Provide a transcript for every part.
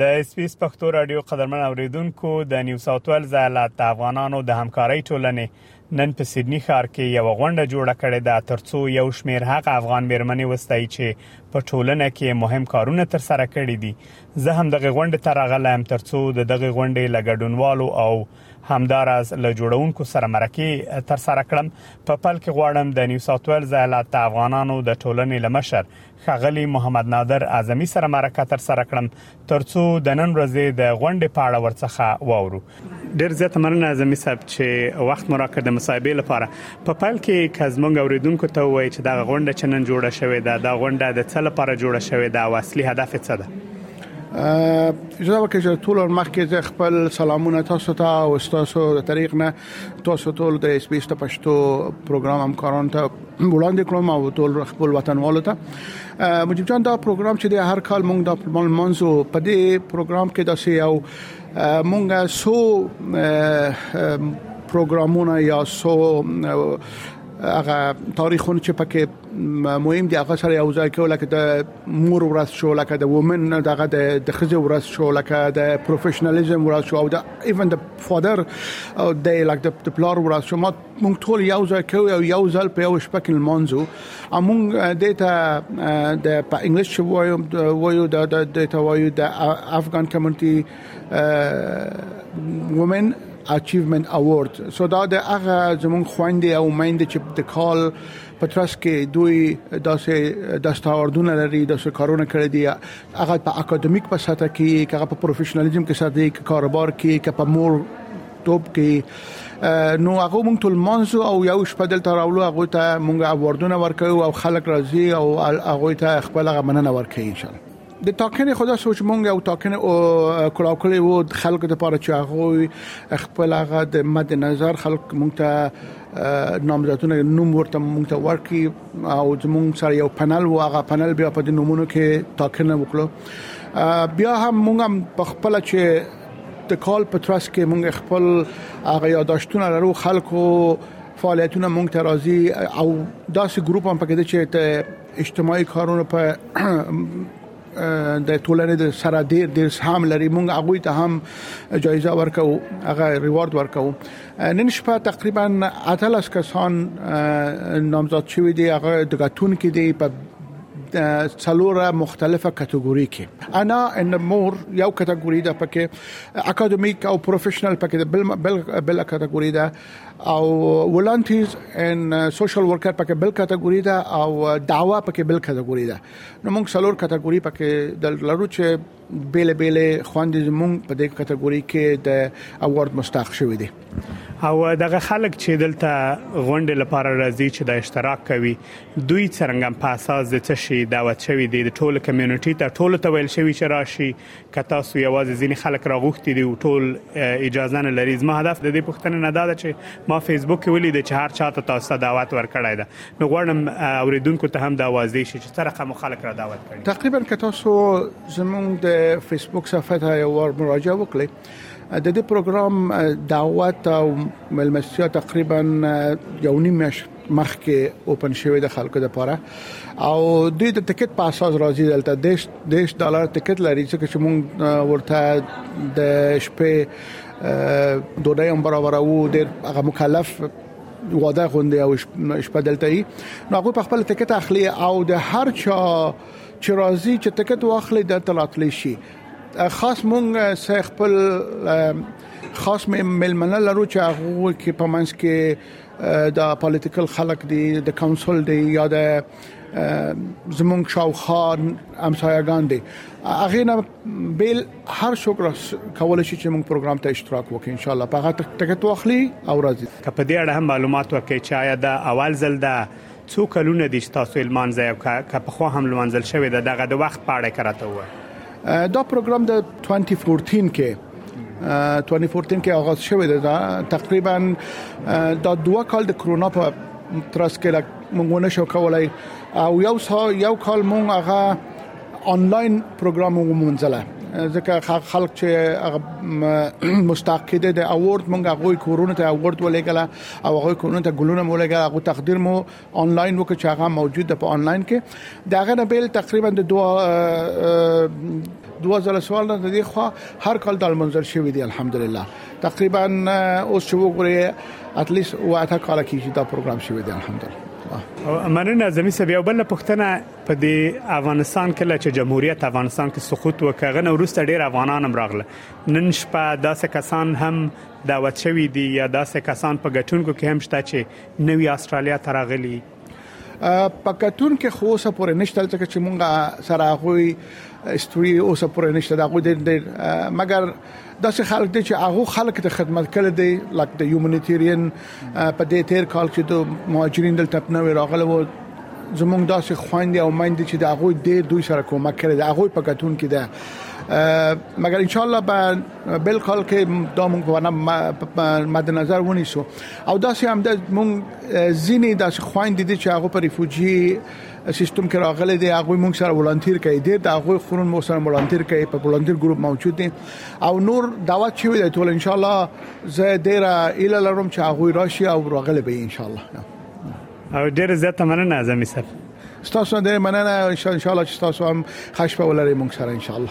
د اس پی اس پښتو رادیو قدرمن اوریدونکو د نیو ساوت ویلز ایالت د افغانانو د همکارۍ ټولنې نن په سیدنی ښار کې یو غونډه جوړه کړې ده ترڅو یو شمیر هغه افغان میرمنې وستایي چې په ټولنه کې مهم کارونه تر سره کړي دي زه هم دغه غونډه ته راغلم ترڅو د دغه غونډې لګډونوالو او همدارس له جوړونکو سره مرکه تر سره کړم په پل کې غواړم د نیو ساوت ویلز ایالت د افغانانو د ټولنې لمشر ښاغلي محمد نادر اعظمي سره مرکه تر سره کړم تر څو د نن ورځې د غونډې په اړه ورڅخه واورو. ډېر زیات مننه اعظمي صاحب چې وخت مو راکړ د مصاحبې لپاره. په پیل کې که زموږ اوریدونکو ته ووایئ چې دغه غونډه چې نن جوړه شوې ده دا غونډه د څه لپاره جوړه شوې ده او اصلي هدف یې څه ده؟ اجازه وکړئ چې ټول مخکې زه خپل سلامونه تاسو ته او تاسو د طریق نه تاسو ټول د اس بي اس ته پښتو پروګرام همکاران ته وړاندې کړم او ټول خپل وطنوالو ته مجيب جان دا پروګرام چې د هر کال مونږ د پرمل منځو په دې پروګرام کې داسې یو مونږه سو پروګرامونه یا سو هغه تاریخونه چې پکې مهم دي هغه سره یو ځای کول لکه د مور ورځ شو لکه د وومن دغه د خزه ورځ شو لکه د پروفیشنالیزم ورځ شو او د ایون د فادر او د لکه د پلار ورځ شو مونږ ټول یو ځای کو او یو ځل په یو شپه کې لمانځو او مونږ د ته د په انګلیش وایو وایو د د ته وایو د افغان کمیونټي وومن اچیومنت اوورد سو دا د هغه زمونږ خويندې او میندې چې د کال په ترڅ کې دوی داسې دستاوردونه لري د کارونه کړی دي هغه په اکیډمیک په سطح کې هغه په پروفیشنالیزم کې ساتي کاروبار کې که په مور توپ کې نو هغه مونږ ټول مونږ او یو شپه دلته راولو هغه ته مونږ اوردونه ورکو او خلک راځي او هغه ته خپل غمنه ورکړي ان شاء الله د ټاکنې خدا سوچ مونږ او ټاکنې او کړه کړې وو د خلکو لپاره چې هغه خپل هغه د مد نظر خلک مونږ ته نامزدونه نوم ورته مونږ ته ورکي او زمونږ سره یو پنل و هغه پنل بیا په د نومونو کې ټاکنه وکړو بیا هم مونږ هم په خپل چې د کال په ترڅ کې موږ خپل هغه یاداشتونه لرو خلکو فعالیتونه موږ ته راځي او داسې ګروپ هم پکې دي چې ته اجتماعي کارونه په د ټولنې د سره ډیر ډیر سهام لري موږ هغه ته هم جایزه ورکو هغه ریوارد ورکو نن شپه تقریبا اتلس کسان نامزد شوی دی هغه د غتون کې دی په څلور مختلفه کټګوري کې انا ان مور یو کټګوري ده پکې اکیډمیک او پروفیشنل پکې بل بل بل کټګوري ده او ولنټیز ان سوشل ورکر پکې بل کټګوري ده او داوا پکې بل کټګوري ده نو موږ څلور کټګوري پکې د لرو چې بیل بیل خوند زمونږ په دې کټګوري کې د اوارد مستحق شوی دی او دغه خلک چې دلته غونډې لپاره راځي چې د اشتراک کوي دوی څنګه په اساس د څه شي دعوت شوی دی د ټولو کمیونټي ته ټولو ته ویل شوی چې راشي کته سو یوازې ځینې خلک راغوښتي دي ټول اجازه نه لري زما هدف د دې پښتنه نه دا ده چې ما فیسبوک کې ولید چې هر چاته تاسو دعوت ورکړای ده نو غواړم اوریدونکو ته هم دا واضح شي چې څه رقم خلک را دعوت کړي تقریبا که تاسو زمونږ د فیسبوک صفحه ته یو ور مراجعه وکړئ د دې پروګرام دعوت او ملمستیا تقریبا یو نیم میاشت مخکې اوپن شوی د خلکو لپاره او دوی د ټیکټ په اساس راځي دلته دیش دیش ډالر ټیکټ لري چې موږ ورته د شپې دوه ډیم برابر وو د هغه مکلف واده غونډه او شپه دلته ای نو هغه په خپل ټکټ اخلي او د هر چا چې راځي چې ټکټ واخلي د تلاتلی شي خاص مونږ سه خپل خاص ملمنه لرو چې هغه کې په منځ کې د پالیټیکل خلک دی د کونسل دی یا د زمونږ شاوخوا همسایګان دی هغه نه بیل هر څوک کولای شي چې موږ پروګرام ته اشتراک وکړي ان شاء الله په هغه ټکټ واخلي او راځي که په دې اړه هم معلومات ورکړي چې آیا دا اول ځل ده څو کلونه دي چې تاسو لمانځي او که په خو هم لمانځل شوې ده دغه د وخت په اړه کراته و دا پروګرام د 2014 کې 2014 کې آغاز شوې ده تقریبا دا دوه کال د کرونا په ترڅ کې موږ نه شو کولای او یو یو کال موږ هغه انلاین پروګرام ومنځله ځکه خلک چې مستحق دي د اوورد مونږه غوي کورونه ته اوورد ولېګله او غوي کورونه ته ګلونه مولېګله غو تقدیر مو انلاین وکړ چې هغه موجود ده په انلاین کې دا غنه بیل تقریبا د 2000 سوال نه دی خو هر کال د منظر شوی دی الحمدلله تقریبا اوس چې وګورئ اتلیس واته کال کېږي دا پروګرام شوی دی الحمدلله مننه زمي سبي او بل پښتنه په دې افغانستان کې لکه جمهوریت افغانستان کې سقوط وکړ نه ورسته ډیر افغانان هم راغله نن شپه داسې کسان هم دعوت شوی دی یا داسې کسان په ګټونکو کې هم شته چې نوی استرالیا ته راغلي په کټون کې خو اوسه پورې نشته چې مونږه سره غوي استوري اوسه پورې نشته دا غوي د مګر داسې خلک دي چې هغه خلک ته خدمت کړی دی لکه د هیومانیټیرین په دې تیر کال کې د مهاجرین دلته په نوې راغله و زمونږ داسې خويندې او مېندې چې د هغه ډېر دوی سره کومک کړی دی هغه په کتون کې ده مګر ان شاء الله به بل کال کې دا موږ ونه مد نظر ونیسو او دا سه هم د موږ زینې د خويندې دي چې هغه په ریفوجي سیستم کې راغلي دي هغه موږ سره ولنټیر کوي دي دا هغه خورن مو سره ولنټیر کوي په ولنټیر ګروپ موجود دي او نور دعوت شوی دی ټول ان شاء الله زه ډیر اله لرم چې هغه راشي او راغلي به ان شاء الله او ډیر زیات مننه زمي سره تاسو نه مننه ان شاء الله چې تاسو هم خشبه ولرئ موږ سره ان شاء الله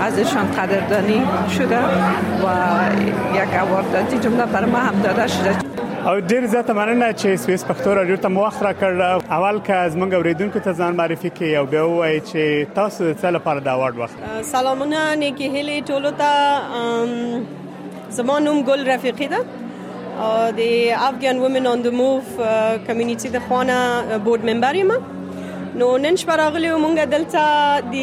ازشان قدردانی شده و یک اوارداتی جمله بر ما هم داده شده او ډیر زیاته مننه چې سویس پښتو رادیو ته مو وخت راکړ اول که از موږ اوریدونکو ته ځان معرفي کړئ او بیا وایي چې تاسو د څه لپاره دا وارد وخت سلامونه نیکی هلی ټولو ته زما نوم ګل رفیقی ده او د افغان وومن اون د موو کمیونټي د خوانه بورډ ممبر یم نو نن شپه راغلی و مونږ دلته د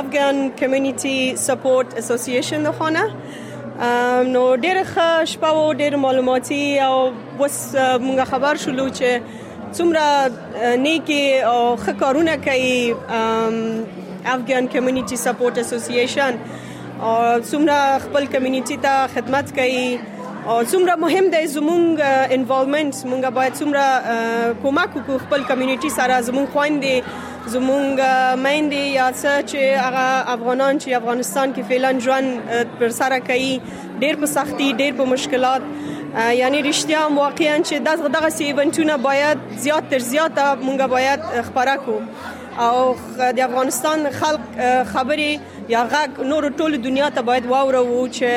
افغان کمیونټي سپورټ اسوسییشن د خوانه نو ډېر ښه شپه و ډېر معلوماتي او بس مونږ خبر شولو چې څومره نیکی او ښه کارونه کوي افغان کمیونټي سپورټ اسوسییشن او څومره خپل کمیونټي ته خدمت کوي او څومره مهم دی زموږ انوالومنت موږ باید څومره کومک وکړو خپل کمیونټي سره زموږ خويندې زموږ میندې یا څه چې هغه افغانان چې افغانستان کې فعلا ژوند پر سره کوي ډېر په سختي ډېر په مشکلات یعنی رښتیا هم واقعا چې دغه دغه سی ایونټونه باید زیات تر زیات مونږ باید خبره کو او د افغانستان خلک خبرې یا غږ نور ټول دنیا ته باید واورو چې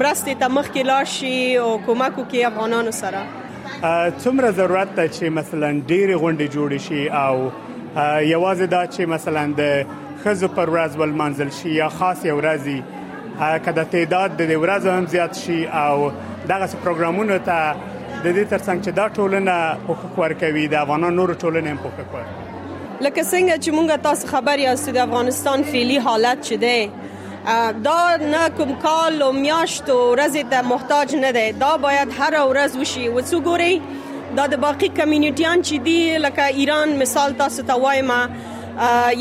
مرستې ته مخ کې لاړ شي او کومک وکړي افغانانو سره څومره ضرورت ده چې مثلا ډېر غونډې جوړ شي او یوازې دا چې مثلا د خزو پر ورځ ول منزل شي یا خاص یو ورځي کله تعداد د ورځو هم زیات شي او دغه پروګرامونو ته د دې ترڅنګ چې دا ټولنه حقوق ورکوي د افغانانو نور ټولنې هم حقوق ورکوي لکه څنګه چې مونږه تاسو خبر یاست د افغانستان فعلی حالت چې دی دا نه کوم کال او میاشت او ورځې ته محتاج نه دی دا باید هر ورځ وشي و څو ګوري دا د باقی کمیونټیان چې دی لکه ایران مثال تاسو ته وایم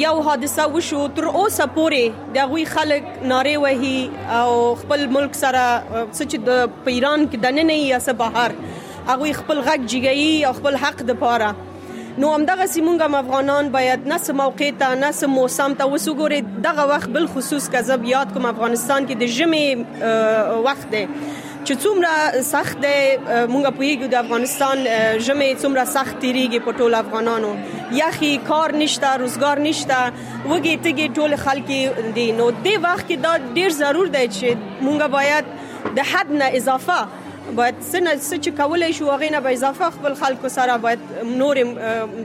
یو حادثه وشو تر اوسه پورې د غوي خلک ناره وهي او خپل ملک سره چې د ایران کې دنه نه یا سه بهر هغه خپل غږ جګي او خپل حق د پاره نو همدغسې مونږ هم افغانان باید نه څه موقع ته نه څه موسم ته اوس وګورئ دغه وخت بالخصوص که زه یاد کوم افغانستان کې د ژمي وخت دی چې څومره سخت دی مونږ پوهیږو د افغانستان ژمې څومره سخت تیریږي په ټول افغانانو یخي کار نشته روزګار نشته وګي تګي ټول خلک دي نو د وخت کې دا ډیر ضرور دی چې مونږ باید د حد نه اضافه باید سنه سچ کولای شو هغه نه به اضافه خپل خلکو سره باید نور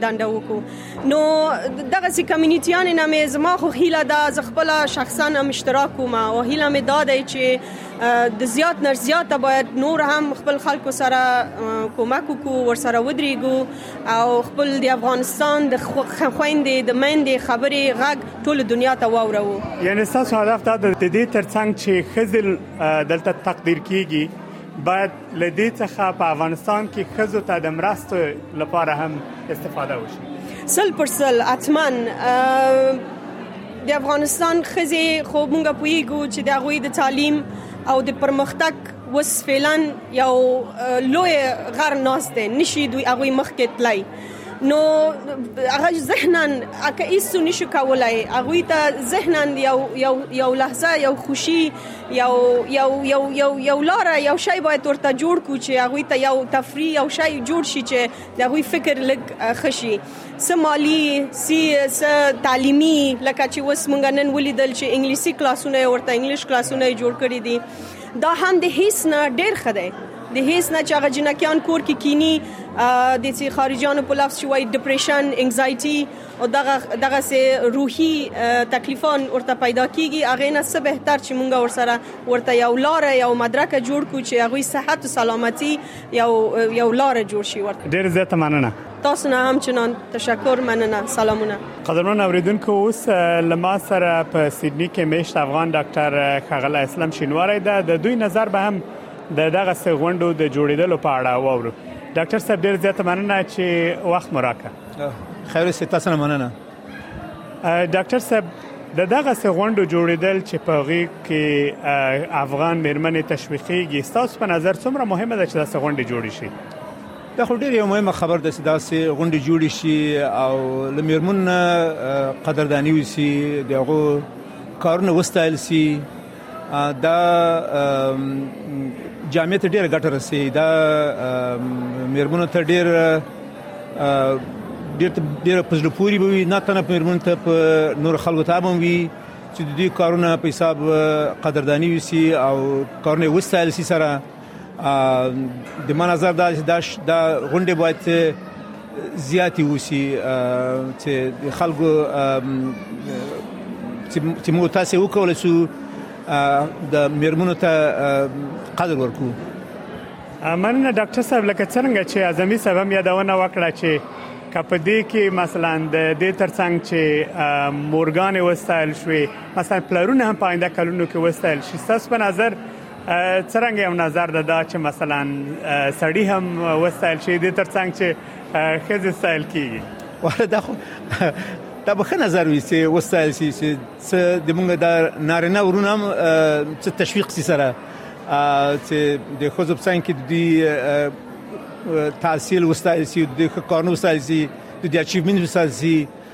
دنده وکړو نو دغه سي کمیونټیان نه مې زما خو هیله ده ز خپل شخصا هم اشتراک کوم او هیله مې دا ده چې د زیات نر زیات باید نور هم خپل خلکو سره کومک وکړو ورسره ودرېګو او خپل د افغانستان د خويندې د مندې خبرې غږ ټول دنیا ته واورو یعنی تاسو هدف دا د دې ترڅنګ چې خزل دلته تقدیر کیږي باید لدی څخه په افغانستان کې خزو ته د مرستو لپاره هم استفاده وشي سل پر سل اتمن د افغانستان خزي خو مونږ پویګو چې د غوي د تعلیم او د پرمختګ وس فعلا یو لوی غر ناس دی نشي دوی هغه مخ کې تلای نو هغه ذهناً اکه ایس نشو کولای هغه ته ذهناً یو یو یو لحظه یو خوشي یو یو یو یو یو لار یو شی باید ورته جوړ کو چې هغه ته یو تفریح یو شی جوړ شي چې د هغه فکر لګ خشي سمالي سي س تعلیمي لکه چې وس مونږ نن ولیدل چې انګلیسي کلاسونه ورته انګلیش کلاسونه جوړ کړی دي دا هم د هیڅ نه ډیر ښه دی د هیڅ نه چې هغه جنکیان کور کې کینی د چې خارجيانو په لفظ چې وای ډیپریشن انګزایټي او دغه دغه سه روحي تکلیفان ورته پیدا کیږي هغه نه څه بهتر چې مونږ ورسره ورته یو لار یو مدرک جوړ کو چې هغه صحت او سلامتی یو یو لار جوړ شي ورته ډیر زیات مننه تاسو نه هم چنان تشکر مننه سلامونه قدرمن اوریدونکو اوس لما سره په سیدنی کې میشت افغان ډاکټر خغل اسلام شینواری ده د دوی نظر به هم د دغه سغونډو د جوړیدلو په اړه وورو ډاکټر صاحب ډیر زیات مننه چې وخت مو راکړ خیر سي تاسو نه مننه ډاکټر صاحب د دغه سغونډو جوړیدل چې په غي کې افغان مرمنې تشویقيږي تاسو په نظر څومره مهمه ده چې دا سغونډې جوړې شي دا خو ډېر یو مهمه خبر ده چې داسې غونډې جوړې شي او له میرمن نه قدردانی وسی د هغو کارونه وستایل شي دا جامع ته ډېر ګټه رسي دا میرمن ته ډېر ډېر ډېر پزله پوری بوي نه تنه میرمن ته په نور خلکو ته بم وي چې د دې کارونه په حساب قدردانی وسی او کارونه وستایل شي سره د ما نظر دا چې دا د غونډې باید زیاتې وسی چې خلکو چې موږ تاسو وکول شو د میرمنو ته قدر ورکو مننه ډاکټر صاحب لکه څنګه چې اعظمي صاحب هم یادونه وکړه چې کپه دې کې مثلا د دې ترڅنګ چې مورګان وستایل شوې مثلا پلرونه هم پاینده کلونو کې وستایل شي تاسو په نظر څرنګه یو نظر ده دا چې مثلا سړی هم وستایل شي د ترڅنګ چې خزه ستایل کیږي ورته خو دا به نظر وي چې وستایل شي چې د موږ د نارینه ورونه هم چې تشویق سي سره چې د خزه په څنګ کې د تحصیل وستایل شي د کارونو وستایل شي د اچیومنت وستایل شي